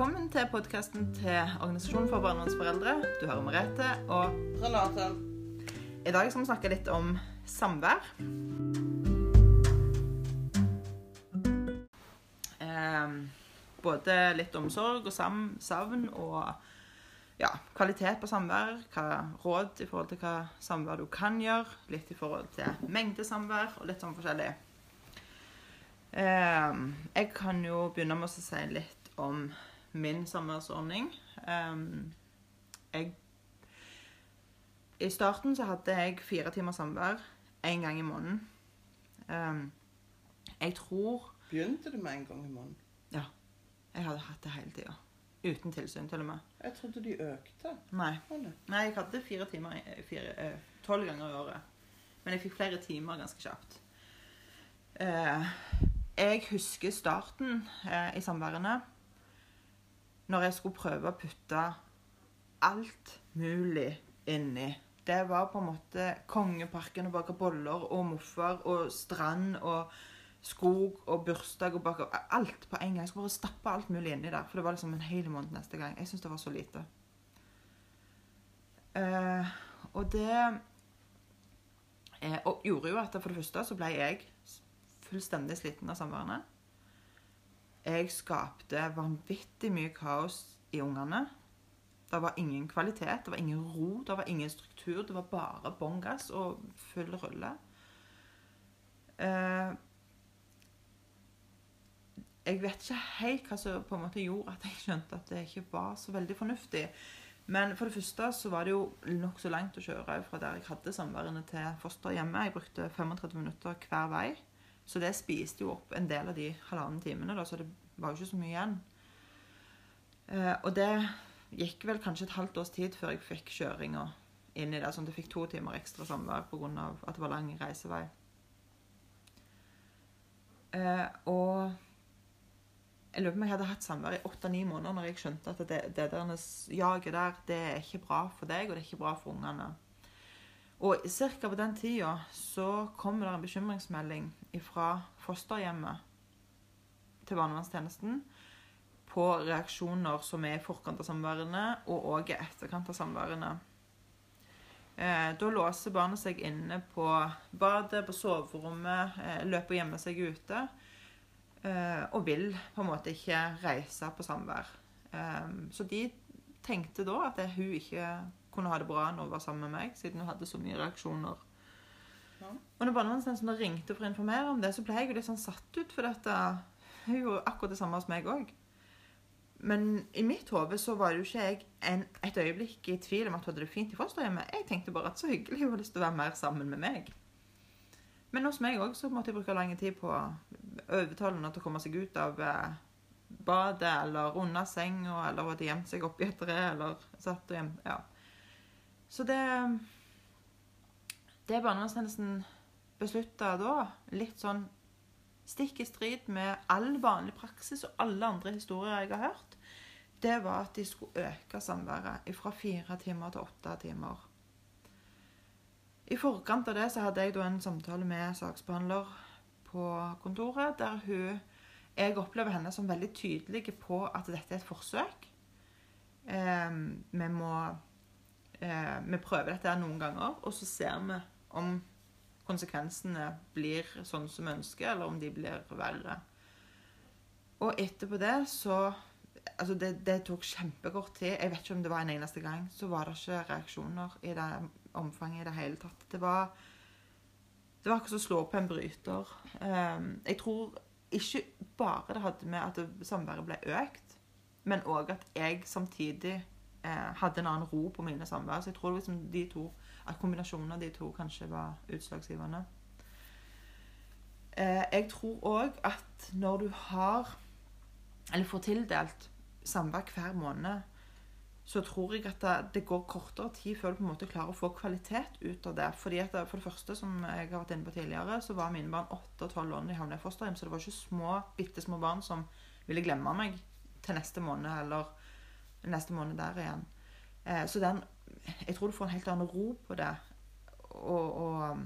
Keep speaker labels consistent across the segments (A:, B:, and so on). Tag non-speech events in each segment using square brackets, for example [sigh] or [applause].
A: Velkommen til podkasten til Organisasjonen for barnevernsforeldre. Du hører Merete, og
B: Renate.
A: i dag skal vi snakke litt om samvær. Eh, både litt omsorg og savn og ja, kvalitet på samvær. Hva råd i forhold til hva samvær du kan gjøre. Litt i forhold til mengde samvær og litt sånn forskjellig. Eh, jeg kan jo begynne med å si litt om min samværsordning. Um, jeg I starten så hadde jeg fire timer samvær én gang i måneden. Um, jeg tror
B: Begynte det med en gang i måneden? Ja.
A: jeg hadde hatt det hele tida. Uten tilsyn, til og med.
B: Jeg trodde de økte.
A: Nei.
B: Nei.
A: Jeg hadde fire timer fire, eh, tolv ganger i året. Men jeg fikk flere timer ganske kjapt. Eh, jeg husker starten eh, i samværene. Når jeg skulle prøve å putte alt mulig inni. Det var på en måte Kongeparken og bake boller og moffer og strand og skog og bursdag og bake Alt på en gang. Jeg skulle bare stappe alt mulig inni der. For det var liksom en hel måned neste gang. Jeg syns det var så lite. Uh, og det uh, og gjorde jo at for det første så ble jeg fullstendig sliten av samværene. Jeg skapte vanvittig mye kaos i ungene. Det var ingen kvalitet, det var ingen ro, det var ingen struktur. Det var bare bånn gass og full rulle. Eh, jeg vet ikke helt hva som på en måte gjorde at jeg skjønte at det ikke var så veldig fornuftig. Men for det første så var det jo nokså langt å kjøre fra der jeg hadde samværende til fosterhjemmet. Jeg brukte 35 minutter hver vei. Så det spiste jo opp en del av de halvannen timene, da, så det var jo ikke så mye igjen. Eh, og det gikk vel kanskje et halvt års tid før jeg fikk kjøringa inn i det. Sånn at jeg fikk to timer ekstra samvær pga. at det var lang reisevei. Eh, og jeg lurer på om jeg hadde hatt samvær i åtte-ni måneder når jeg skjønte at det, det der jaget der, det er ikke bra for deg, og det er ikke bra for ungene. Og ca. på den tida så kommer det en bekymringsmelding fra fosterhjemmet til barnevernstjenesten på reaksjoner som er i forkant av samværene, og òg i etterkant av samværene. Eh, da låser barnet seg inne på badet, på soverommet, eh, løper og gjemmer seg ute. Eh, og vil på en måte ikke reise på samvær. Eh, så de tenkte da at hun ikke kunne ha det bra når hun var sammen med meg, siden hun hadde så mye reaksjoner.
B: Ja.
A: Og når barnevernstjenesten ringte for å informere om det, så ble jeg jo litt sånn satt ut, for dette hun gjorde akkurat det samme hos meg òg. Men i mitt hode så var jo ikke jeg en, et øyeblikk i tvil om at hun hadde det fint i fosterhjemmet. Jeg tenkte bare at så hyggelig hun hadde lyst til å være mer sammen med meg. Men hos meg òg så måtte jeg bruke lang tid på å overtale henne til å komme seg ut av eh, badet eller under senga, eller hun hadde gjemt seg oppi et tre, eller satt og gjemt Ja. Så det Det barnevernstjenesten beslutta da, litt sånn stikk i strid med all vanlig praksis og alle andre historier jeg har hørt, det var at de skulle øke samværet fra fire timer til åtte timer. I forkant av det så hadde jeg da en samtale med saksbehandler på kontoret, der hun Jeg opplever henne som veldig tydelig på at dette er et forsøk. Eh, vi må eh, Vi prøver dette noen ganger, og så ser vi om konsekvensene blir sånn som vi ønsker, eller om de blir verre. Og etterpå det så Altså, det, det tok kjempekort tid. Jeg vet ikke om det var en eneste gang. Så var det ikke reaksjoner i det omfanget i det hele tatt. Det var Det var akkurat som å slå på en bryter. Um, jeg tror ikke bare det hadde med at samværet ble økt, men òg at jeg samtidig eh, hadde en annen ro på mine samvær. Så jeg tror liksom de to, at kombinasjonen av de to kanskje var utslagsgivende. Eh, jeg tror òg at når du har eller får tildelt samvær hver måned, så tror jeg at det, det går kortere tid før du på en måte klarer å få kvalitet ut av det. Fordi at det, For det første, som jeg har vært inne på tidligere, så var mine barn 8 og 12 år da de havnet i fosterhjem. Så det var ikke små, bitte små barn som ville glemme meg til neste måned eller neste måned der igjen. Eh, så den, jeg tror du får en helt annen ro på det. Og, og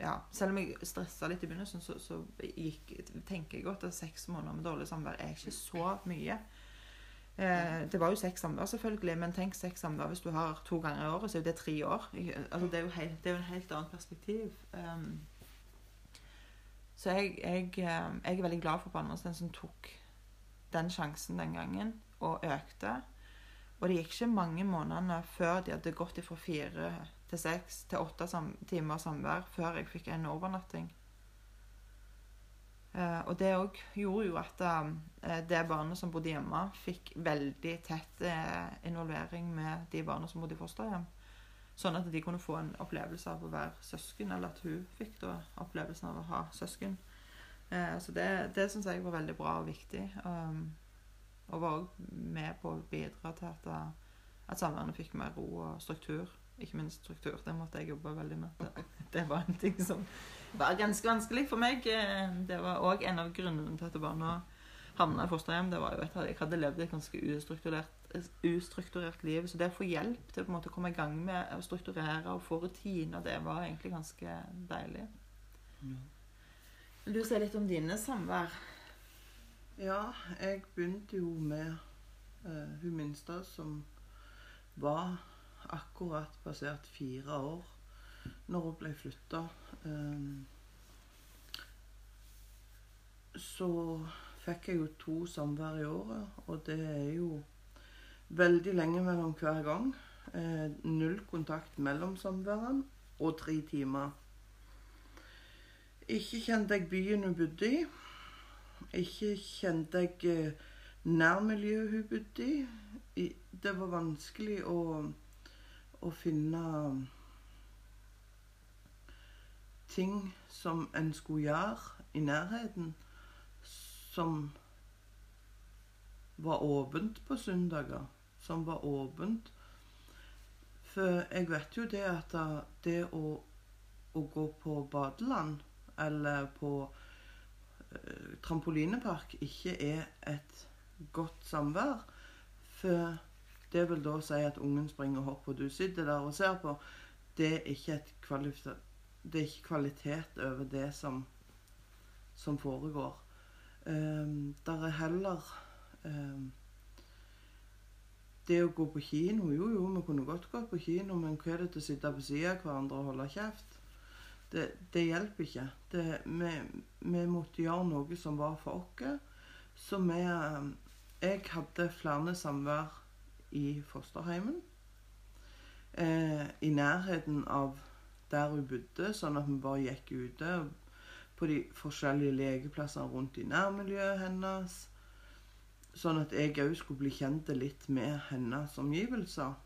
A: ja, selv om jeg stressa litt i begynnelsen, så, så gikk, tenker jeg godt at seks måneder med dårlig samvær er ikke så mye. Eh, det var jo seks samvær, selvfølgelig, men tenk seks samvær hvis du har to ganger i året, så er jo det tre år. Altså, det, er jo helt, det er jo en helt annet perspektiv. Um, så jeg, jeg, eh, jeg er veldig glad for barndomsvenn som tok den sjansen den gangen, og økte. Og det gikk ikke mange månedene før de hadde gått fra fire til seks til åtte timer samvær, før jeg fikk en overnatting. Uh, og det òg gjorde jo at uh, det barnet som bodde hjemme, fikk veldig tett uh, involvering med de barna som bodde i fosterhjem. Sånn at de kunne få en opplevelse av å være søsken, eller at hun fikk da opplevelsen av å ha søsken. Så det, det syns jeg var veldig bra og viktig. Um, og var òg med på å bidra til at, eh, at samværene fikk mer ro og struktur. Ikke minst struktur. Det måtte jeg jobbe veldig med. Det, [laughs] det var en ting som var ganske vanskelig for meg. Eh, Det var òg en av grunnene til at barna havna i fosterhjem. Det var jo at jeg hadde levd et ganske ustrukturert, ustrukturert liv. Så det å få hjelp til på en måte å komme i gang med å strukturere og få rutiner, det var egentlig ganske deilig. Vil du si litt om dine samvær?
B: Ja, jeg begynte jo med uh, hun minste som var akkurat passert fire år når hun ble flytta. så fikk jeg jo to samvær i året, og det er jo veldig lenge mellom hver gang. Eh, null kontakt mellom samværene og tre timer. Ikke kjente jeg byen hun bodde i. Ikke kjente jeg eh, nærmiljøet hun bodde i. Det var vanskelig å, å finne ting som en skulle gjøre i nærheten, som var åpent på søndager. Som var åpent. For jeg vet jo det at det å, å gå på badeland eller på trampolinepark ikke er et godt samvær. For det vil da si at ungen springer og hopper, og du sitter der og ser på. Det er ikke, det er ikke kvalitet over det som, som foregår. Um, der er heller um, Det å gå på kino Jo, jo, vi kunne godt gått på kino, men hva er det til å sitte på siden av hverandre og holde kjeft? Det, det hjelper ikke. Det, vi, vi måtte gjøre noe som var for oss. Så vi um, Jeg hadde flere samvær i fosterheimen. Eh, I nærheten av der hun bodde, sånn at vi bare gikk ute på de forskjellige lekeplassene rundt i nærmiljøet hennes. Sånn at jeg òg skulle bli kjent litt med hennes omgivelser.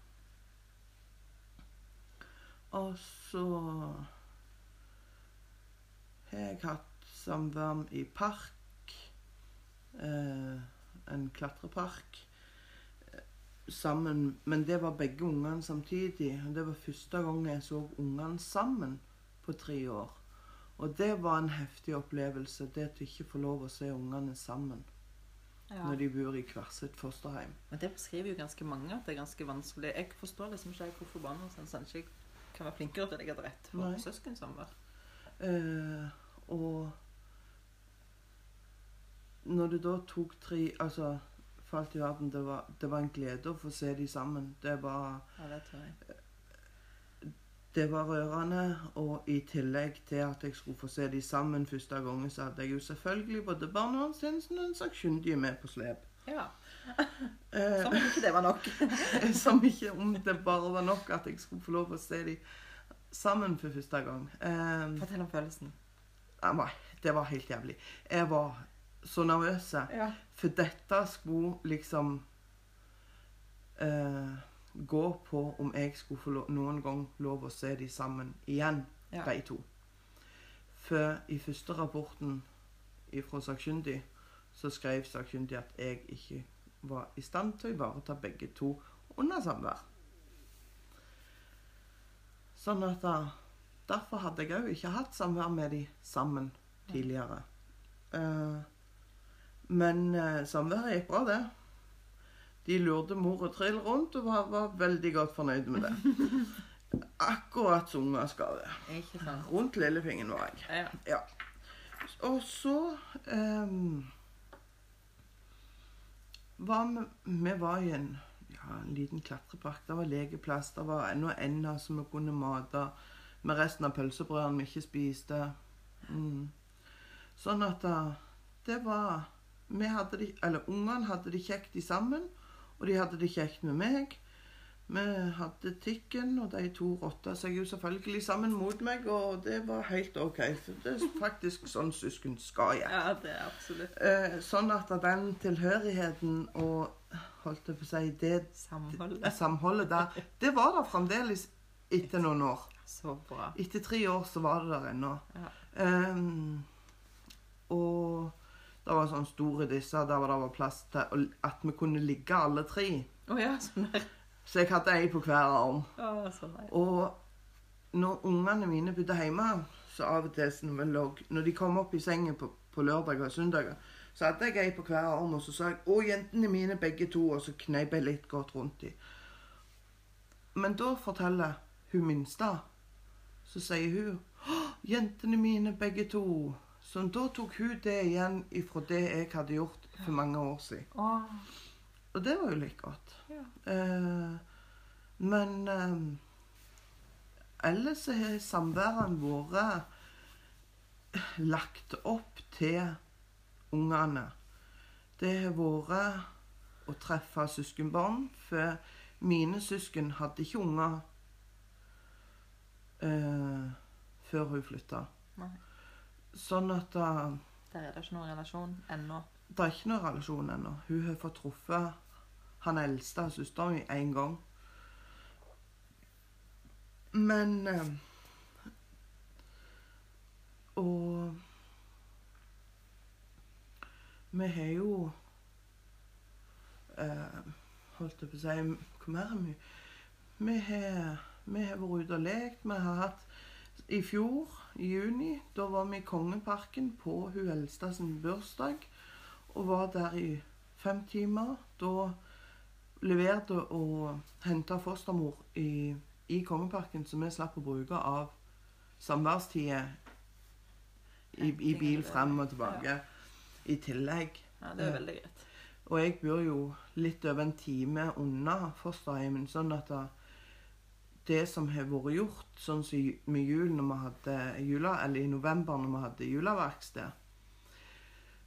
B: Og så har jeg hatt samvær i park. Eh, en klatrepark. eh, Sammen, men det var begge ungene samtidig. og Det var første gang jeg så ungene sammen på tre år. Og det var en heftig opplevelse, det at du ikke får lov å se ungene sammen
A: Ja.
B: når de bor i hvert sitt fosterhjem.
A: Men det beskriver jo ganske mange at det er ganske vanskelig. Jeg forstår liksom ikke hvorfor barna sånn, ikke kan være flinkere til å legge til rette for søskensamvær.
B: Eh, og når det da tok tre Altså, for alt i verden, det var, det var en glede å få se de sammen. Det var,
A: Ja, det tror jeg.
B: det var rørende. Og i tillegg til at jeg skulle få se de sammen første gangen, så hadde jeg jo selvfølgelig både barnevernstjenesten og en sakkyndig med på slep.
A: Ja, [laughs]
B: Eh,
A: Som om ikke det var nok. [laughs]
B: som ikke om det bare var nok at jeg skulle få lov å se de sammen for første gang. Eh,
A: Fortell om følelsen.
B: Var- det var helt jævlig. Jeg var så nervøs.
A: Ja.
B: For dette skulle liksom eh, gå på om jeg skulle få lov, noen gang lov å se de sammen igjen,
A: Ja.
B: de to. For i første rapporten fra sakkyndig så skrev sakkyndig at jeg ikke var i stand til å ivareta begge to under samvær. Sånn at da, Derfor hadde jeg òg ikke hatt samvær med de sammen tidligere. Uh, men uh, samværet gikk bra, det. De lurte mor og trill rundt og var, var veldig godt fornøyd med det. [laughs] Akkurat som unger skal det. Rundt lillefingeren var jeg.
A: Ja.
B: Og så um, var vi, vi var i en, ja, en liten klatrepark. Det var lekeplass. Det var ennå ender som vi kunne mate med resten av pølsebrødene vi ikke spiste. Mm. Sånn at da, det var vi hadde de, eller Ungene hadde det kjekt sammen, og de hadde det kjekt med meg. Vi hadde Tikken, og de to rotta seg jo selvfølgelig sammen mot meg, og det var helt OK. For det er faktisk sånn søsken skal gjøre.
A: Ja, det er absolutt
B: Eh, sånn at den tilhørigheten og holdt jeg på å si det
A: samholdet.
B: samholdet der, det var der fremdeles etter noen år.
A: Så bra.
B: Etter tre år så var det der ennå.
A: Ja.
B: Um, og det var sånn store disse der det var plass til at vi kunne ligge alle tre.
A: Oh, ja, sånn der.
B: Så jeg hadde ei på hver arm.
A: Oh, sånn der.
B: Og når ungene mine bodde hjemme, så av og til så når, de kom opp i sengen på, på lørdager og søndager, så hadde jeg ei på hver arm, og så sa jeg 'Å, jentene mine begge to', og så kneip jeg litt godt rundt dem. Men da forteller hun minste, så sier hun 'Å, jentene mine begge to'. Så da tok hun det igjen ifra det jeg hadde gjort for mange år siden.
A: Å,
B: Og det var jo like godt.
A: ja.
B: Eh, men eh, ellers har samværene våre lagt opp til ungene. Det har vært å treffe søskenbarn, for mine søsken hadde ikke unger eh, før hun flytta. Sånn at da,
A: Der er det ikke noen relasjon ennå.
B: det er ikke noen relasjon ennå. Hun har fått truffet han eldste av søsteren min én gang. Men eh, Og vi har jo eh, Holdt jeg på å si Hvor mer er vi? Vi har, vi har vært ute og lekt. Vi har hatt I fjor, i juni, da var vi i Kongeparken på hun eldste sin bursdag. Og var der i fem timer. Da leverte og henta fostermor i, i Kongeparken, så vi slapp å bruke av samværstida i, i bil frem og tilbake i tillegg.
A: Ja, det er veldig greit.
B: Og jeg bor jo litt over en time unna fosterhjemmet, sånn at da, det som har vært gjort, sånn som med jul når vi hadde jula, eller i november når vi hadde juleverksted,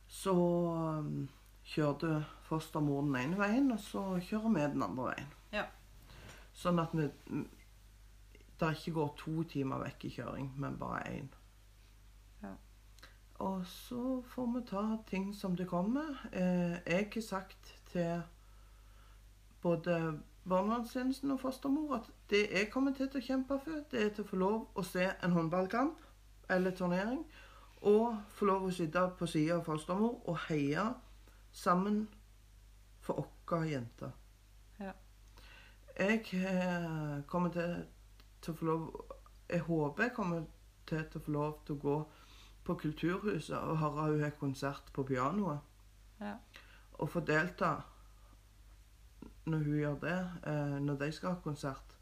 B: så um, kjørte fostermor den ene veien, og så kjører vi den andre veien.
A: Ja.
B: Sånn at vi det ikke går to timer vekk i kjøring, men bare én.
A: Ja.
B: Og så får vi ta ting som det kommer. Eh, jeg har sagt til både barnevernstjenesten og fostermor at det jeg kommer til å kjempe for, det er til å få lov å se en håndballkamp eller turnering, og få lov å sitte på sida av fostermor og heie sammen for våre jenter.
A: Ja.
B: Jeg eh, kommer til, til å få lov Jeg håper jeg kommer til, til å få lov til å gå på Kulturhuset og høre har konsert på pianoet.
A: Ja.
B: Og få delta når hun gjør det, eh, når de skal ha konsert.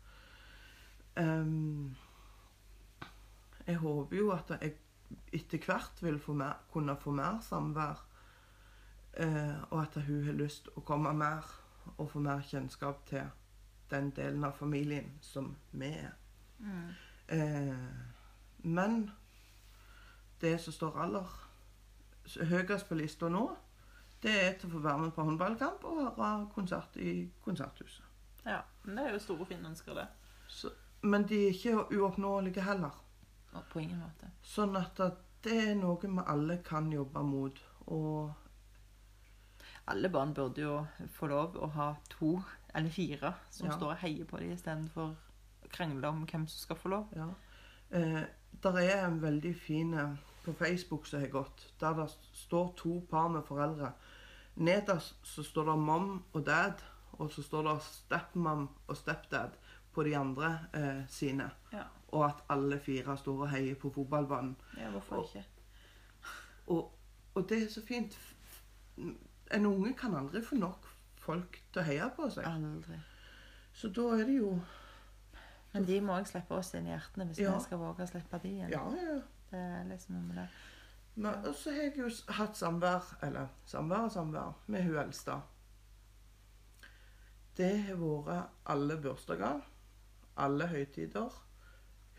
B: Jeg håper jo at jeg etter hvert vil få mer, kunne få mer samvær. Eh, og at hun har lyst å komme mer og få mer kjennskap til den delen av familien som vi er.
A: Mm.
B: Eh, men det som står aller høyest på lista nå, det er til å få være med på håndballkamp og høre konsert i Konserthuset.
A: ja. Men det er jo store, fine ønsker, det.
B: Så, men de er ikke uoppnåelige heller.
A: På ingen måte.
B: Sånn at at det er noe vi alle kan jobbe mot. Og
A: Alle barn burde jo få lov å ha to eller fire som
B: Ja.
A: står og heier på dem istedenfor å krangle om hvem som skal få lov.
B: ja. Eh, der er en veldig fin eh, på Facebook som har gått, der det står to par med foreldre. Nederst så står det mom og dad, og så står det stepmom og stepdad på de andre eh, sine.
A: Ja.
B: Og at alle fire står og heier på fotballbanen.
A: ja, hvorfor ikke?
B: Og, og det er så fint. En unge kan aldri få nok folk til å heie på seg.
A: Aldri.
B: Så da er det jo
A: Men de må òg slippe oss inn i hjertene hvis
B: Ja.
A: vi skal våge å slippe de inn.
B: Ja, ja.
A: Det er liksom noe med det.
B: Og så har jeg jo hatt samvær, eller samvær og samvær, med hun eldste. Det har vært alle bursdager, alle høytider,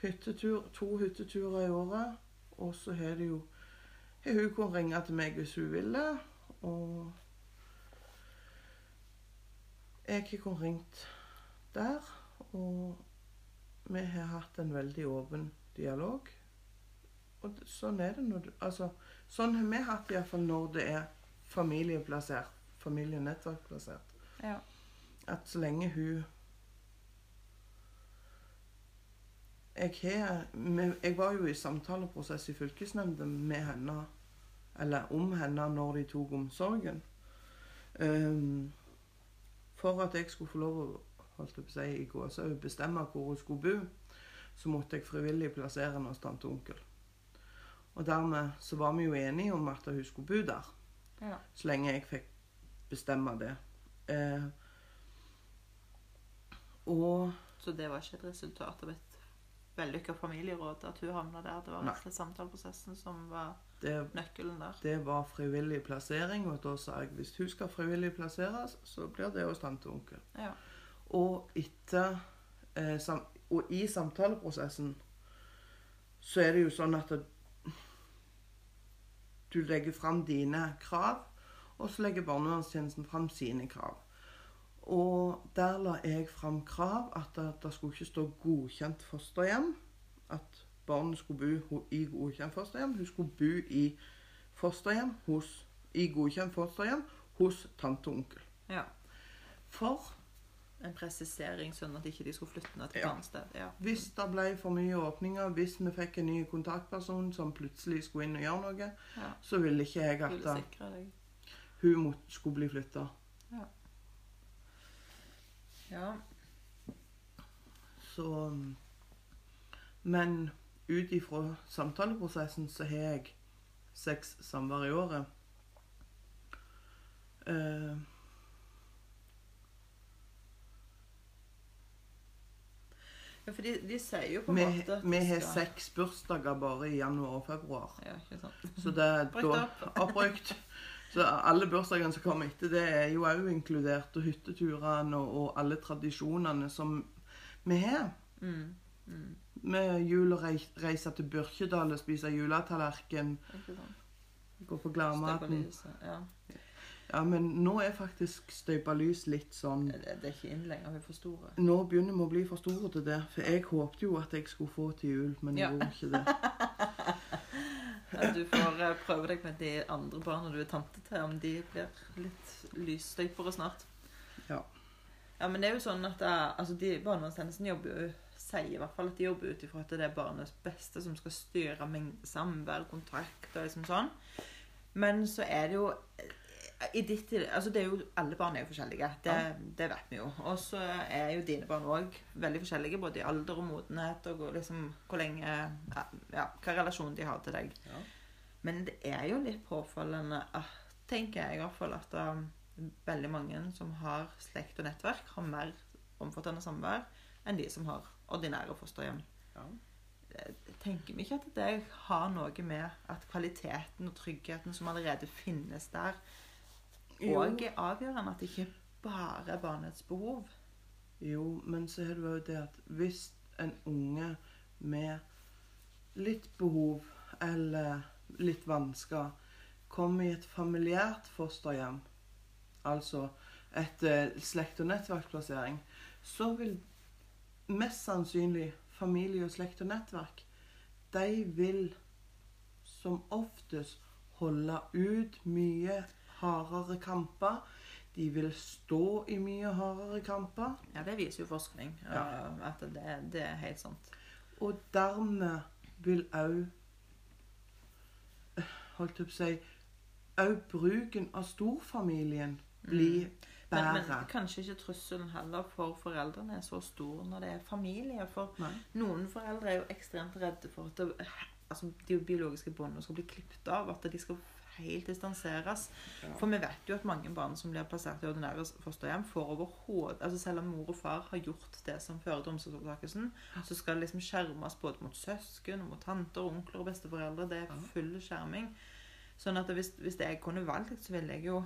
B: hyttetur, to hytteturer i året, og så har det jo har hun kunnet ringe til meg hvis hun ville, og jeg har kunnet ringt der, og vi har hatt en veldig åpen dialog. Og sånn er det når du Altså, sånn har vi hatt det iallfall når det er familieplassert. Familienettverkplassert.
A: Ja.
B: At så lenge hun jeg, har, jeg var jo i samtaleprosess i fylkesnemnda med henne, eller om henne, når de tok omsorgen. Um, for at jeg skulle få lov å holdt jeg på å si, i gåsehud bestemme hvor hun skulle bo, så måtte jeg frivillig plassere henne hos tante og onkel. Og dermed så var vi jo enige om at hun skulle bo der,
A: Ja.
B: så lenge jeg fikk bestemme det. Eh, og
A: Så det var ikke et resultat av et vellykka familieråd at hun havna der. Det var rett og slett samtaleprosessen som var
B: det,
A: nøkkelen der.
B: det var frivillig plassering, og da sa jeg hvis hun skal frivillig plasseres, så blir det hos tante og onkel.
A: Ja.
B: Og etter eh, sam, Og i samtaleprosessen så er det jo sånn at det, du legger fram dine krav, og så legger barnevernstjenesten fram sine krav. Og der la jeg fram krav at det, det skulle ikke stå 'godkjent fosterhjem'. At barnet skulle bo i godkjent fosterhjem. Hun skulle bo i fosterhjem hos, i godkjent fosterhjem hos tante og onkel.
A: ja.
B: For
A: En presisering, sånn at de ikke skulle flytte ned til et
B: Ja.
A: annet sted. Ja.
B: Hvis det ble for mye åpninger, hvis vi fikk en ny kontaktperson som plutselig skulle inn og gjøre noe,
A: Ja.
B: så ville ikke jeg at hun skulle bli flytta.
A: Ja.
B: Så mm, Men ut ifra samtaleprosessen så har jeg seks samvær i året. Eh,
A: ja, for de, de sier jo på en måte at
B: vi har seks bursdager bare i januar og februar.
A: Ja, ikke sant.
B: Så det er oppbrukt. Så alle bursdagene som kommer etter, det er jo òg inkludert. Og hytteturene og, og alle tradisjonene som vi har.
A: Mm. Mm.
B: Med jul og rei- reise til Børkedal og spise juletallerken. Gå på Gladmaten.
A: Ja.
B: Ja, men nå er faktisk støypa lys litt sånn
A: Det, det er ikke inn lenger. vi er for store.
B: Nå begynner vi å bli for store til det. For jeg håpte jo at jeg skulle få til jul, men jeg
A: Ja.
B: gjorde ikke det. [laughs]
A: Du får eh, prøve deg med de andre barna du er tante til, om de blir litt lysstøypere snart.
B: Ja.
A: Ja, men det er jo sånn at er, altså de Barnevernstjenesten jobber jo sier i hvert fall at de jobber ut ifra at det er barnets beste som skal styre samvær, kontakt og liksom sånn. Men så er det jo i ditt, altså det er jo, Alle barn er jo forskjellige. Det,
B: Ja.
A: det vet vi jo. Og så er jo dine barn òg veldig forskjellige, både i alder og modenhet og liksom hvor lenge ja, Hva relasjon de har til deg.
B: Ja.
A: Men det er jo litt påfallende, tenker jeg i hvert fall, at um, veldig mange som har slekt og nettverk, har mer omfattende samvær enn de som har ordinære fosterhjem.
B: Ja.
A: Tenker vi ikke at det har noe med at kvaliteten og tryggheten som allerede finnes der. Òg avgjørende. At det ikke bare er barnets behov.
B: Jo, men så er det jo det at hvis en unge med litt behov eller litt vansker kommer i et familiært fosterhjem, altså et eh, slekt- og nettverksplassering, så vil mest sannsynlig familie og slekt og nettverk de vil som oftest holde ut mye hardere kamper. De vil stå i mye hardere kamper.
A: Ja, det viser jo forskning.
B: Ja.
A: uh, At det, det er helt sant.
B: Og dermed vil òg Holdt jeg på å si Òg bruken av storfamilien bli
A: mm.
B: bedre.
A: men kanskje ikke trusselen heller for foreldrene er så stor når det er familie. For
B: Nei.
A: noen foreldre er jo ekstremt redde for at det, altså, de biologiske båndene skal bli klippet av. At de skal helt distanseres.
B: Ja.
A: For vi vet jo at mange barn som blir plassert i ordinære fosterhjem, får overhodet altså Selv om mor og far har gjort det som fører til omsorgsovertakelsen, så skal det liksom skjermes både mot søsken, mot tanter, onkler og besteforeldre. Det er full skjerming. Sånn at hvis, hvis jeg kunne valgt, så ville jeg jo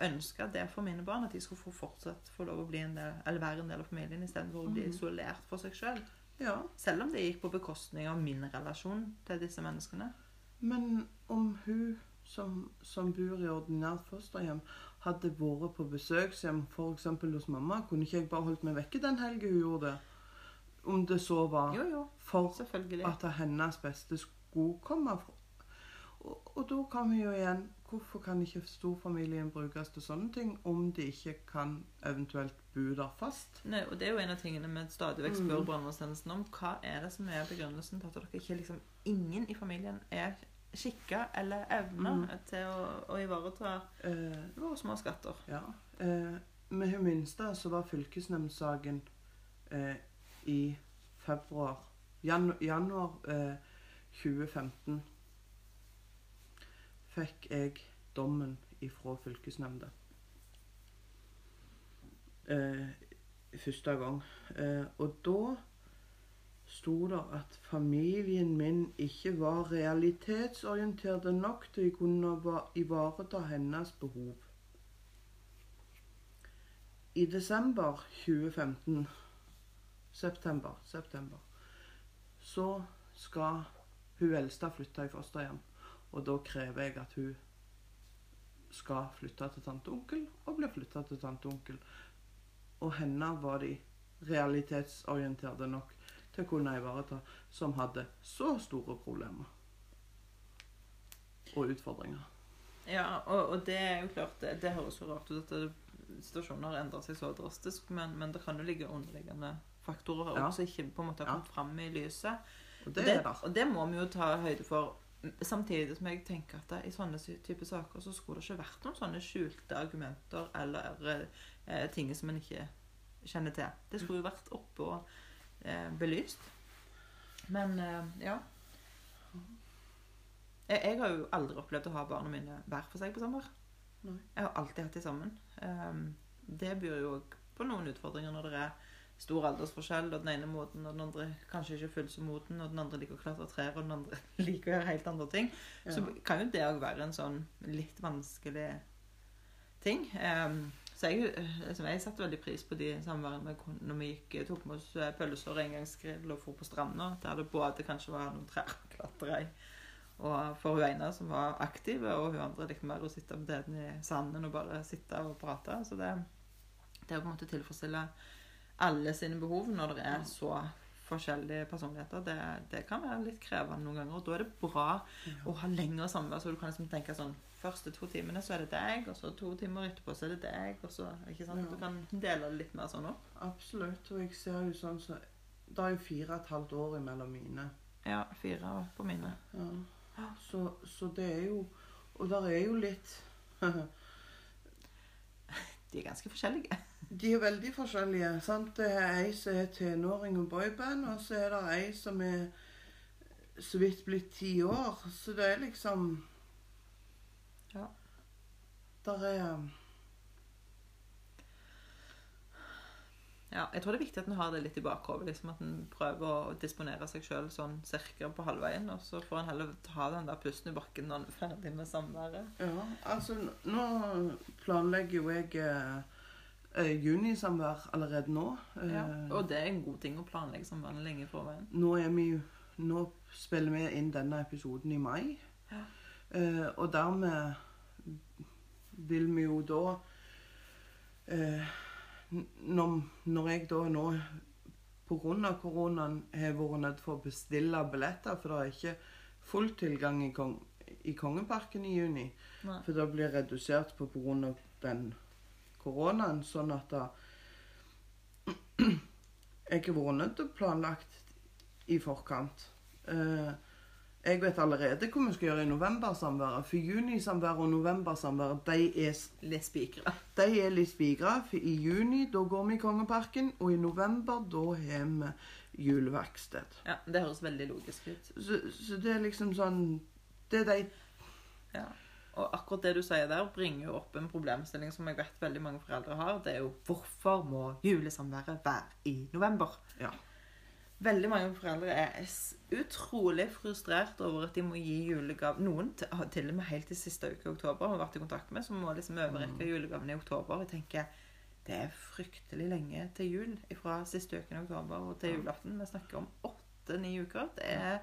A: ønska det for mine barn. At de skulle få fortsatt få lov å bli en del, eller være en del av familien istedenfor å bli
B: Mhm.
A: isolert for seg sjøl.
B: Ja,
A: Selv om det gikk på bekostning av min relasjon til disse menneskene.
B: Men om hun som, som bor i ordinært fosterhjem, hadde vært på besøkshjem f.eks. hos mamma, kunne ikke jeg bare holdt meg vekke den helga hun gjorde det? Om det så var
A: Jo, jo,
B: for at hennes beste skulle komme fra. Og, og da kan vi jo igjen Hvorfor kan ikke storfamilien brukes til sånne ting om de ikke kan eventuelt bo der fast?
A: Nei, og Det er jo en av tingene vi stadig vekk spør
B: Mm.
A: brannvernstjenesten om. Hva er det som er begrunnelsen til at dere ikke liksom Ingen i familien er skikka eller evner
B: Mm.
A: til å, å ivareta
B: Eh,
A: våre små skatter.
B: ja. Eh, med hun minste så var fylkesnemndsaken eh, i februar Janu Januar eh, 2015 fikk jeg dommen ifra fylkesnemnda. Eh, første gang. Eh, og da sto det at familien min ikke var realitetsorientert nok til å kunne ivareta hennes behov. I desember 2015 September, september så skal hun eldste flytte i fosterhjem. Og da krever jeg at hun skal flytte til tante onkel, og bli flytta til tante onkel. Og henne var de realitetsorienterte nok å kunne ivareta, som hadde så store problemer og utfordringer.
A: Ja, og, og det er jo klart Det, det høres jo rart ut at situasjonen har endret seg så drastisk, men, men det kan jo ligge underliggende faktorer her
B: Ja.
A: som ikke på en måte har
B: Ja.
A: kommet fram i lyset.
B: Og det,
A: det, og det må vi jo ta høyde for. Samtidig som jeg tenker at det, i sånne type saker så skulle det ikke vært noen sånne skjulte argumenter eller eh, ting som en ikke kjenner til. Det skulle jo vært oppe og eh, belyst. Men eh, ja. Jeg, jeg har jo aldri opplevd å ha barna mine hver for seg på sommer.
B: Nei.
A: Jeg har alltid hatt de sammen. Um, det byr jo også på noen utfordringer når det er stor aldersforskjell, og den ene moten, og den andre kanskje ikke fullt så moten, og den andre liker å klatre trær, og den andre [laughs] liker å gjøre helt andre ting.
B: Ja.
A: Så kan jo det òg være en sånn litt vanskelig ting. Um, så jeg, liksom, jeg satte veldig pris på de samværene når vi gikk, tok med oss eh, pølser og engangsgrill og dro på stranda. Der det både kanskje var noen trær å klatre i. Og for hun ene som var aktiv, og hun andre likte mer å sitte på teten i sanden og bare sitte og prate. Så det, det å på en måte tilfredsstille alle sine behov når det er så forskjellige personligheter, det, det kan være litt krevende noen ganger. Og da er det bra å ha lengre samvær, så du kan liksom tenke sånn Første to timene så er det deg, og så to timer etterpå så er det deg, og så ikke sant?
B: Ja.
A: Du kan dele det litt mer sånn opp.
B: Absolutt. Og jeg ser jo sånn så Det er jo fire og et halvt år imellom mine.
A: Ja, fire år på mine.
B: Ja. Så, så det er jo Og der er jo litt [laughs]
A: De er ganske forskjellige.
B: De er veldig forskjellige. sant? Det er ei som er tenåring og boyband, og så er det ei som er så vidt blitt ti år. Så det er liksom
A: Ja.
B: Der er
A: Ja, jeg tror det er viktig at en har det litt i bakhodet. Liksom, at en prøver å disponere seg sjøl sånn cirka på halvveien. Og så får en heller ta den der pusten i bakken når en er ferdig med samværet.
B: Ja, altså nå planlegger jo jeg eh, eh, junisamvær allerede nå. Eh,
A: Ja. Og det er en god ting å planlegge samværet lenge i forveien.
B: Nå er vi Nå spiller vi inn denne episoden i mai.
A: Ja.
B: Eh, og dermed vil vi jo da eh, når, når jeg da nå pga. koronaen har vært nødt for å bestille billetter, for det er ikke full tilgang i, Kong, i Kongeparken i juni,
A: Nei.
B: for det blir redusert på pga. den koronaen, sånn at da [clears throat] Jeg har vært nødt til å planlagt i forkant. Eh, jeg vet allerede hva vi skal gjøre i novembersamværet. For junisamværet og novembersamværet de er,
A: Litt spikra.
B: de er litt spikra. For i juni da går vi i Kongeparken, og i november da har vi juleverksted.
A: Ja, det høres veldig logisk ut.
B: Så, så det er liksom sånn Det er de
A: Ja. Og akkurat det du sier der, bringer jo opp en problemstilling som jeg vet veldig mange foreldre har. Det er jo hvorfor må julesamværet være i november?
B: Ja.
A: Veldig mange foreldre er utrolig frustrert over at de må gi julegave. Noen til og med helt til siste uke i oktober har vært i kontakt med, som må liksom overrekke julegavene i oktober. Jeg tenker det er fryktelig lenge til jul fra siste uken i oktober og til julaften. Vi snakker om åtte-ni uker. Det er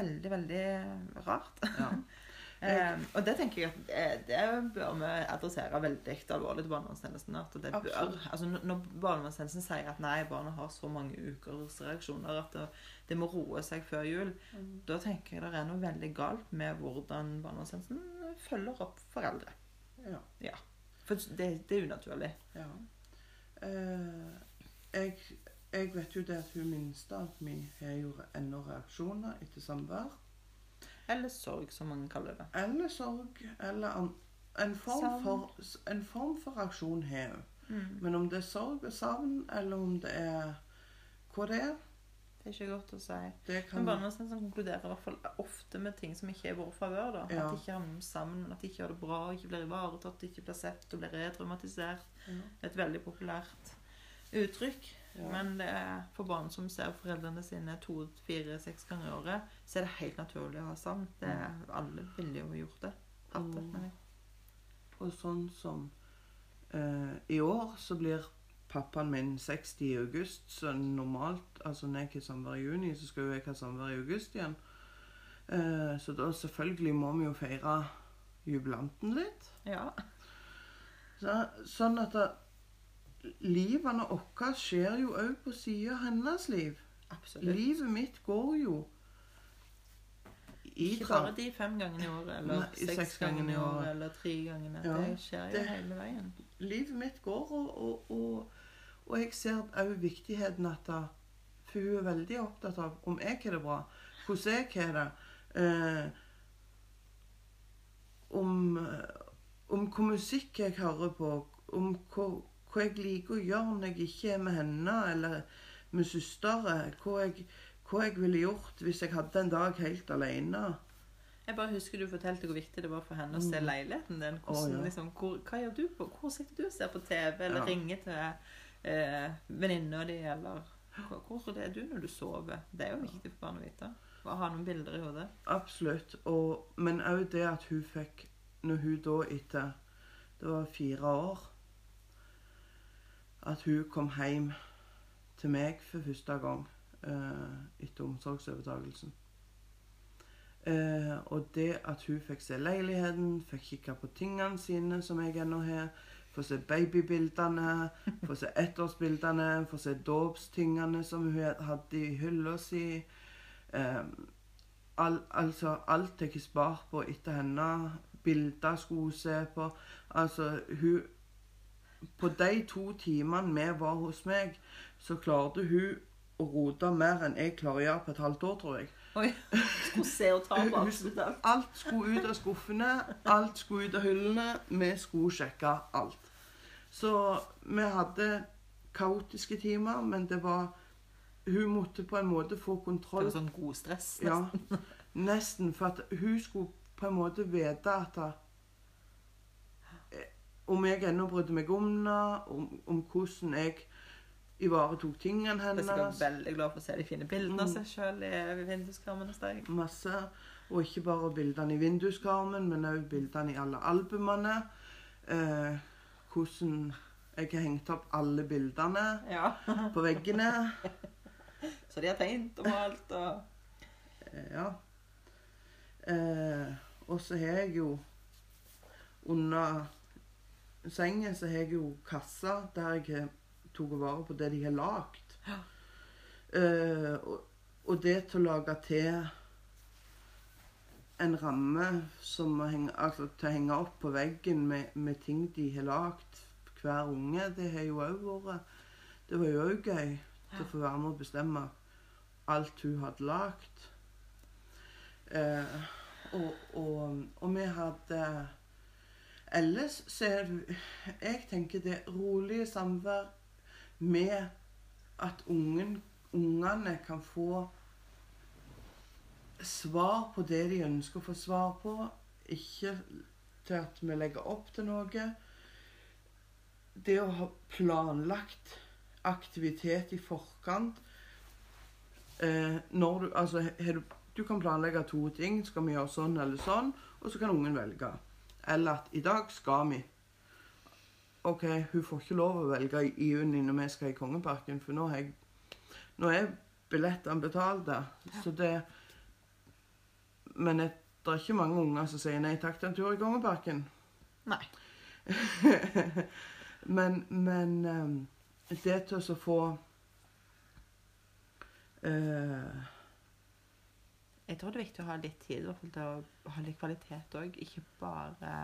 A: veldig, veldig rart.
B: Ja. [laughs]
A: Eh, og det tenker jeg at det, det bør vi adressere veldig alvorlig til barnevernstjenesten. At det bør,
B: Absolutt.
A: altså når- barnevernstjenesten sier at nei, barna har så mange ukers reaksjoner at det, det må roe seg før jul, da tenker jeg det er noe veldig galt med hvordan barnevernstjenesten følger opp foreldre.
B: ja.
A: For det, det er unaturlig.
B: ja. Eh, jeg, jeg vet jo det at hun minste at vi har jo ennå reaksjoner etter samvær.
A: Eller sorg, som mange kaller det.
B: Eller sorg, eller an, en, form for, en form for reaksjon har hun.
A: Mm.
B: Men om det er sorg og savn, eller om det er hva det er,
A: Det er ikke godt å si.
B: det
A: Men
B: barnevernet
A: sånn, konkluderer i hvert fall ofte med ting som ikke er i vår favør.
B: Ja.
A: At de ikke havner sammen, at de ikke har det bra, ikke blir ivaretatt, ikke blir sett og blir retraumatisert.
B: ja.
A: Et veldig populært uttrykk.
B: Ja.
A: Men det for barn som ser foreldrene sine to, fire, seks ganger i året, så er det helt naturlig å ha savn. Det er, alle ville jo gjort det. Hatt det, med
B: Og sånn som eh, I år så blir pappaen min 60 i august, så normalt Altså når jeg har samvær i juni, så skal jo jeg ha samvær i august igjen. Eh, så da selvfølgelig må vi jo feire jubilanten litt.
A: Ja.
B: Så, sånn at det, livene våre skjer jo òg på sida av hennes liv.
A: Absolutt.
B: Livet mitt går jo i
A: Ikke bare de fem gangene i året, eller
B: Nei,
A: seks,
B: seks
A: gangene i året,
B: år,
A: eller tre gangene.
B: Ja,
A: det skjer jo
B: det-
A: hele veien.
B: livet mitt går, og, og, og, og jeg ser òg viktigheten at da, For hun er veldig opptatt av om jeg har det bra, hvordan jeg har det. Eh, om, om hva musikk jeg hører på, om hva, hva jeg liker å gjøre når jeg ikke er med henne eller med søstre. Hva hva jeg ville gjort hvis jeg hadde en dag helt alene.
A: Jeg bare husker du fortalte hvor viktig det var for henne å se
B: Mm.
A: leiligheten din. Hvordan,
B: oh, ja.
A: liksom, hvor, hva gjør du på? Hvor sitter du og ser på TV, eller
B: Ja.
A: ringer til eh, venninna di, eller hvor er du når du sover? Det er jo viktig for barn å vite. Å ha noen bilder i hodet.
B: Absolutt. Og, men òg det at hun fikk Når hun da etter Det var fire år At hun kom hjem til meg for første gang eh, etter omsorgsovertagelsen. Eh, og det at hun fikk se leiligheten, fikk kikke på tingene sine som jeg ennå har, få se babybildene, få se ettårsbildene, få se dåpstingene som hun hadde i hylla si. Eh, Al, altså, alt jeg har spart på etter henne. Bilder skulle hun se på. Altså, hun På de to timene vi var hos meg, så klarte hun å rote mer enn jeg klarer å gjøre på et halvt år, tror jeg.
A: Oi, skulle se og ta på absolutt alt.
B: Alt skulle ut av skuffene, alt skulle ut av hyllene. Vi skulle sjekke alt. Så vi hadde kaotiske timer, men det var Hun måtte på en måte få kontroll.
A: Det var sånn god stress.
B: Ja, nesten. For at hun skulle på en måte vite at Om jeg ennå brydde meg om henne, om, om hvordan jeg ivaretok tingene hennes.
A: Jeg er veldig glad for å se de fine bildene av
B: Mm.
A: seg sjøl i vinduskarmen hos deg.
B: Masse. Og ikke bare bildene i vinduskarmen, men òg bildene i alle albumene. Eh, hvordan jeg har hengt opp alle bildene
A: Ja. [laughs]
B: på veggene.
A: Så de har tegnet og malt og
B: Eh, Ja. Eh, og så har jeg jo Under sengen så har jeg jo kassa der jeg har tatt vare på det de har lagd. Eh, og, og det til å lage til en ramme som må henge, altså til å henge opp på veggen med, med ting de har lagd hver unge, det har jo òg vært Det var jo òg gøy til å få være med og bestemme alt hun hadde lagd. Uh, og, og, og vi hadde Ellers så er det Jeg tenker det rolige samvær med at ungen, ungene kan få svar på det de ønsker å få svar på. Ikke til at vi legger opp til noe. Det å ha planlagt aktivitet i forkant Eh, når du, altså, du, kan planlegge to ting. Skal vi gjøre sånn eller sånn? Og så kan ungen velge. Eller at i dag skal vi. OK, hun får ikke lov å velge i juni når vi skal i Kongeparken, for nå, jeg, nå er billettene betalte. Så det Men det er ikke mange unger som sier nei takk til en tur i Kongeparken.
A: Nei. [laughs]
B: men men ehm, det til å få eh,
A: Jeg tror det er viktig å ha litt tid i hvert fall til å ha litt kvalitet òg. Ikke bare,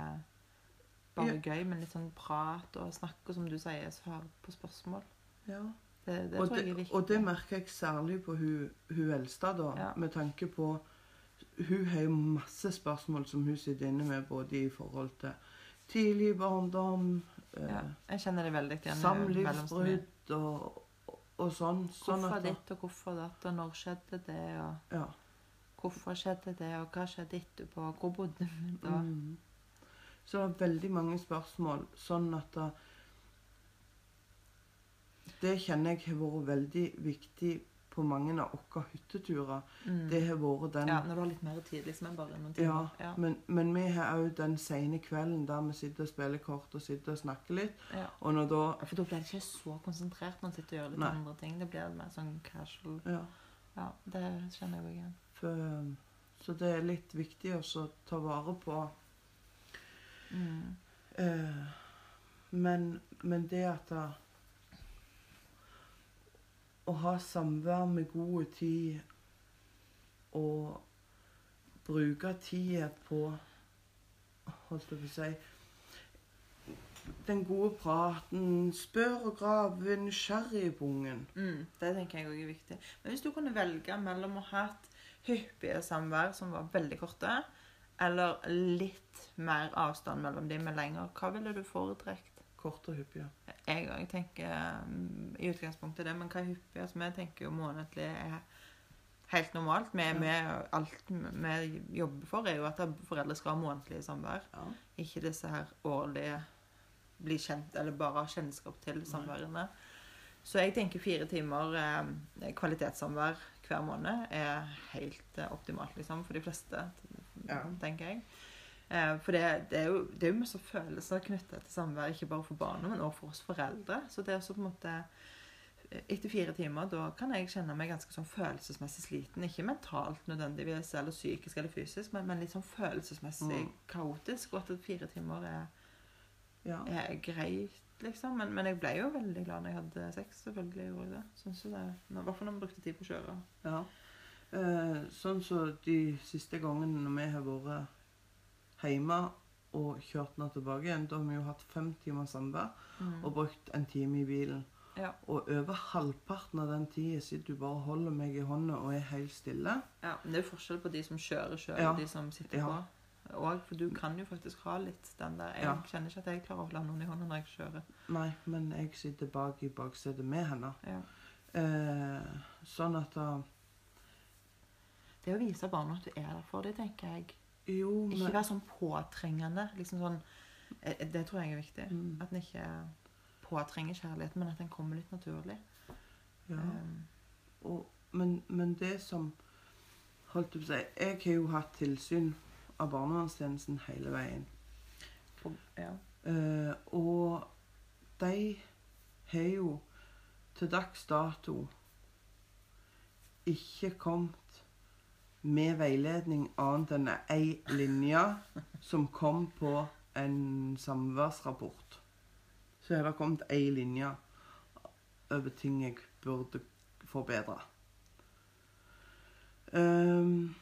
A: bare gøy, men litt sånn prat og snakk, og som du sier, svar på spørsmål.
B: ja.
A: Det, det
B: og, det, og det merker jeg særlig på hun, hun eldste, da,
A: Ja.
B: med tanke på Hun har jo masse spørsmål som hun sitter inne med, både i forhold til tidlig barndom, eh,
A: ja, jeg kjenner det veldig igjen.
B: samlivsbrudd og, og, og sånn. sånn
A: Hvorfor ditt og hvorfor datt, og når skjedde det, og
B: Ja.
A: Hvorfor skjedde det, og hva skjedde etterpå, hvor bodde vi da?
B: Mm. Så det er veldig mange spørsmål, sånn at da, Det kjenner jeg har vært veldig viktig på mange av våre hytteturer.
A: Mm.
B: Det har vært den
A: Ja, når du har litt mer tid, liksom, enn bare noen timer. Ja.
B: men, men vi har òg den sene kvelden der vi sitter og spiller kort og sitter og snakker litt.
A: Ja.
B: Og når da
A: For da blir det ikke så konsentrert når man sitter og gjør litt
B: Nei.
A: andre ting. Det blir mer sånn casual.
B: Ja.
A: Ja, det kjenner jeg jo igjen.
B: For, så det er litt viktig også å ta vare på
A: Mm.
B: eh, men, men det at da, Å ha samvær med god tid og bruke tida på Holdt jeg på å si Den gode praten. Spør og grav, nysgjerrig på ungen.
A: Mm, det tenker jeg òg er viktig. Men hvis du kunne velge mellom å ha hatt hyppige samvær som var veldig korte, eller litt mer avstand mellom dem, med lenger, hva ville du foretrekt?
B: Kort og hyppige.
A: Jeg òg tenker mm, i utgangspunktet det, men hva er hyppig? Altså, vi tenker jo månedlig er helt normalt. Vi,
B: Ja.
A: vi, alt vi jobber for, er jo at foreldre skal ha månedlige samvær.
B: Ja.
A: Ikke disse her årlige bli kjent, eller bare ha kjennskap til samværene. Så jeg tenker fire timer eh, kvalitetssamvær hver måned er helt eh, optimalt, liksom, for de fleste,
B: Ja.
A: tenker jeg. Eh, for det, det, er jo, det er jo masse følelser knyttet til samvær, ikke bare for barna, men også for oss foreldre. Så det er også på en måte etter fire timer, da kan jeg kjenne meg ganske sånn følelsesmessig sliten. Ikke mentalt nødvendigvis, eller psykisk eller fysisk, men, men litt sånn følelsesmessig
B: Mm.
A: kaotisk. Og at fire timer er,
B: ja.
A: er greit, liksom. Men, men jeg ble jo veldig glad når jeg hadde sex. Selvfølgelig gjorde jeg det. Synes jo det. I hvert fall når vi brukte tid på å kjøre.
B: Ja. Eh, sånn så de siste gangene når vi har vært hjemme og kjørt nå tilbake igjen, da har vi jo hatt fem timer samvær
A: Mm.
B: og brukt en time i bilen.
A: Ja.
B: Og over halvparten av den tida sitter du bare og holder meg i hånda og er helt stille.
A: ja. Men det er jo forskjell på de som kjører sjøl,
B: Ja.
A: og de som sitter
B: Ja.
A: på. Og, for du kan jo faktisk ha litt den der Jeg
B: Ja.
A: kjenner ikke at jeg klarer å holde noen i hånda når jeg kjører.
B: Nei, men jeg sitter bak i baksetet med henne.
A: Ja.
B: Eh, sånn at da
A: Det å vise barna at du er der for dem, tenker jeg.
B: Jo,
A: Ikke være sånn påtrengende. liksom sånn, eh, Det tror jeg er viktig.
B: Mm.
A: At en ikke påtrenger kjærligheten, men at den kommer litt naturlig.
B: ja.
A: Um,
B: Og, men, men det som Holdt jeg på å si Jeg har jo hatt tilsyn av barnevernstjenesten hele veien.
A: for, ja.
B: Eh, og de har jo til dags dato ikke kommet med veiledning annet enn ei linje som kom på en samværsrapport. Så har det kommet ei linje over ting jeg burde forbedre. Ehm,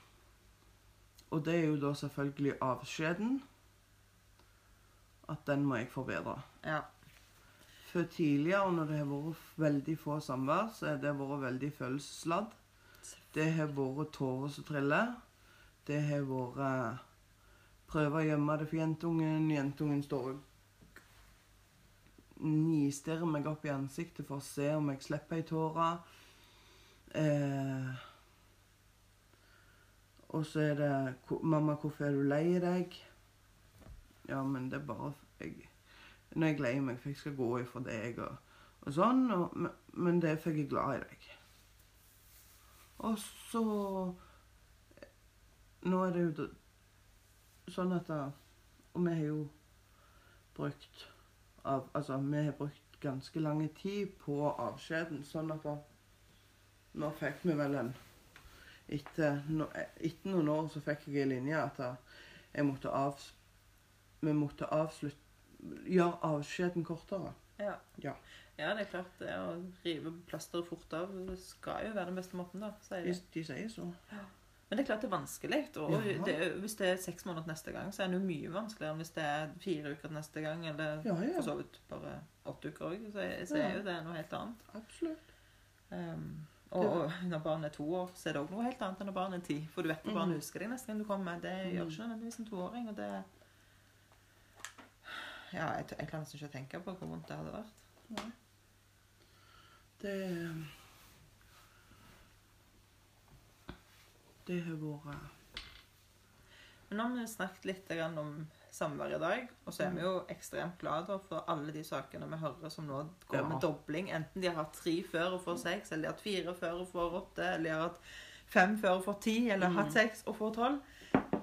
B: og det er jo da selvfølgelig avskjeden. At den må jeg forbedre.
A: ja.
B: For tidligere, når det har vært veldig få samvær, så har det vært veldig følelsesladd. Det har vært tårer som triller. Det har vært prøve å gjemme det for jentungen. Jentungen står og nistirrer meg opp i ansiktet for å se om jeg slipper ei tåre. Eh, og så er det 'Mamma, hvorfor er du lei deg?' Ja, men det er bare jeg, Når jeg gleder meg, for jeg skal gå ifra deg og, og sånn. Og, men- det er for jeg er glad i deg. Og så Nå er det jo sånn at da, Og vi har jo brukt av, Altså, vi har brukt ganske lang tid på avskjeden, sånn at da, Nå fikk vi vel en etter, no, etter noen år så fikk jeg en linje at jeg måtte av, vi måtte avslutte Gjøre avskjeden kortere.
A: Ja.
B: Ja.
A: ja, det er klart det å rive plasteret fort av det skal jo være den beste måten, da. Sier
B: De,
A: de.
B: sier så.
A: Men det er klart det er vanskelig. Og
B: Ja.
A: det, hvis det er seks måneder neste gang, så er det jo mye vanskeligere enn hvis det er fire uker neste gang, eller
B: Ja, ja.
A: for så vidt bare åtte uker òg. Så, så
B: Ja.
A: er jo det noe helt annet.
B: Absolutt.
A: Um, og, og når barnet er to år, så er det òg noe helt annet enn når barnet er ti. For du vet at
B: Mhm.
A: barnet husker deg neste gang du kommer. Det gjør
B: Mhm.
A: ikke nødvendigvis en toåring. Og det Ja, jeg, jeg klarer nesten ikke å tenke på hvor vondt det hadde vært.
B: Det Det har vært
A: Men nå har vi snakket litt om samvær i dag, og så er vi jo ekstremt glade for alle de sakene vi hører som nå går
B: Ja.
A: med dobling. Enten de har hatt tre før og får seks, eller de har hatt fire før og får åtte, eller de har hatt fem før og får ti, eller
B: Mm.
A: hatt seks og får tolv.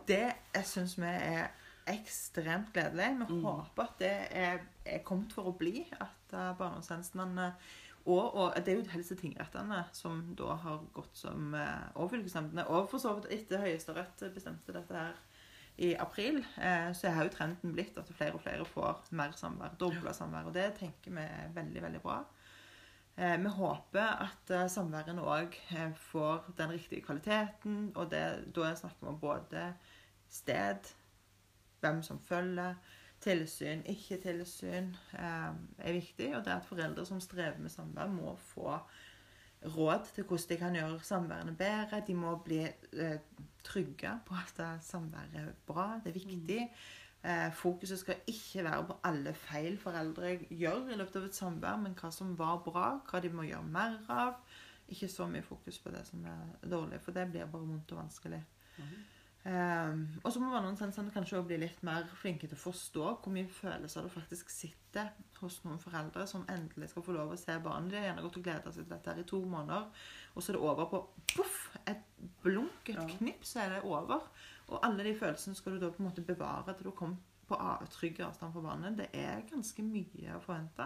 A: Det syns vi er ekstremt gledelig. Vi
B: Mm.
A: håper at det er, er kommet for å bli. At uh, barnevernstjenestene og, og det er jo helsetingrettene som da har gått som uh, Og fylkesnemndene. Og for så vidt etter Høyesterett bestemte dette her i april, eh, så har jo trenden blitt at flere og flere får mer samvær. Dobla samvær. Og det tenker vi er veldig, veldig bra. Eh, vi håper at eh, samværene òg får den riktige kvaliteten. Og det, da snakker vi om både sted, hvem som følger, tilsyn, ikke tilsyn, eh, er viktig. Og det at foreldre som strever med samvær, må få råd til hvordan de kan gjøre samværene bedre. De må bli eh, trygge på at samværet er bra. Det er viktig. Eh, fokuset skal ikke være på alle feil foreldre gjør i løpet av et samvær, men hva som var bra, hva de må gjøre mer av. Ikke så mye fokus på det som er dårlig, for det blir bare vondt og vanskelig. Um, og så må barnevernstjenestene kanskje også bli litt mer flinke til å forstå hvor mye følelser det faktisk sitter hos noen foreldre som endelig skal få lov å se barnet. De har gjerne gått og gleda seg til dette her i to måneder, og så er det over på poff! Et blunk, et
B: Ja.
A: knips, så er det over. Og alle de følelsene skal du da på en måte bevare til du kommer på trygg avstand fra barnet. Det er ganske mye å forvente.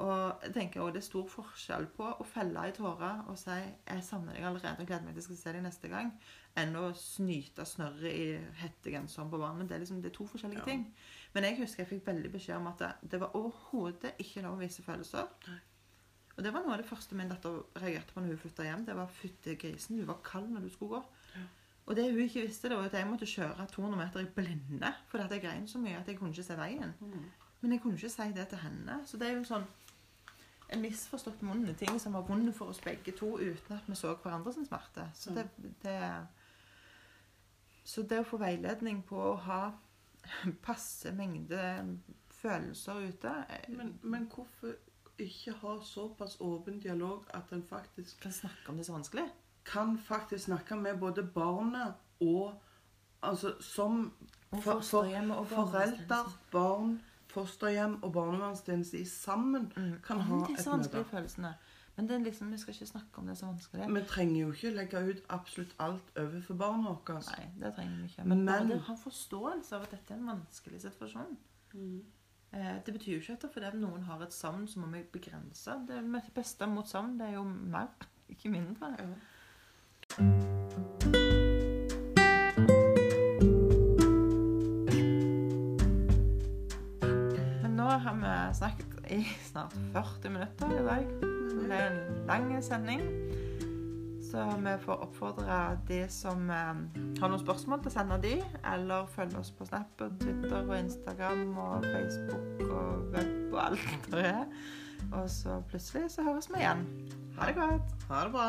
A: Og jeg tenker også det er stor forskjell på å felle i tårer og si 'jeg savner deg allerede og gleder meg til jeg skal se deg neste gang', enn å snyte snørret i hettegenseren på barnet. Det er, liksom, det er to forskjellige
B: Ja.
A: ting. Men jeg husker jeg fikk veldig beskjed om at det, det var overhodet ikke lov å vise følelser.
B: Nei.
A: Og det var noe av det første min datter reagerte på når hun flytta hjem. Det var 'fytti grisen', du var kald når du skulle gå.
B: Ja.
A: Og det hun ikke visste, det var at jeg måtte kjøre 200 meter i blinde fordi jeg grein så mye at jeg kunne ikke se veien. Men jeg kunne ikke si det til henne. Så det er jo sånn misforstått vonde ting som var vonde for oss begge to uten at vi så hverandre sin smerte. Så det, det Så det å få veiledning på å ha passe mengde følelser ute eh,
B: Men, men hvorfor ikke ha såpass åpen dialog at en faktisk
A: Kan snakke om det så vanskelig.
B: kan faktisk snakke med både barnet og Altså som for, for foreldre, barn, fosterhjem og barnevernstjeneste sammen
A: Mm.
B: kan ha et møte.
A: Men det er liksom, vi skal ikke snakke om det så vanskelig.
B: Vi trenger jo ikke legge ut absolutt alt overfor barna våre.
A: Nei, det trenger vi ikke. Men, bare
B: Men-
A: det ha forståelse av at dette er en vanskelig situasjon. Eh, det betyr jo ikke at fordi noen har et savn, så må vi begrense. Det beste mot savn, det er jo mer, ikke mindre.
B: Ja.
A: Har snakket i snart 40 minutter i dag. Det er en lang sending. Så vi får oppfordre de som eh, har noen spørsmål, til å sende de, eller følge oss på Snap og Twitter og Instagram og Facebook og web og alt det er. Og så plutselig så høres vi igjen. Ha det godt.
B: Ha det bra.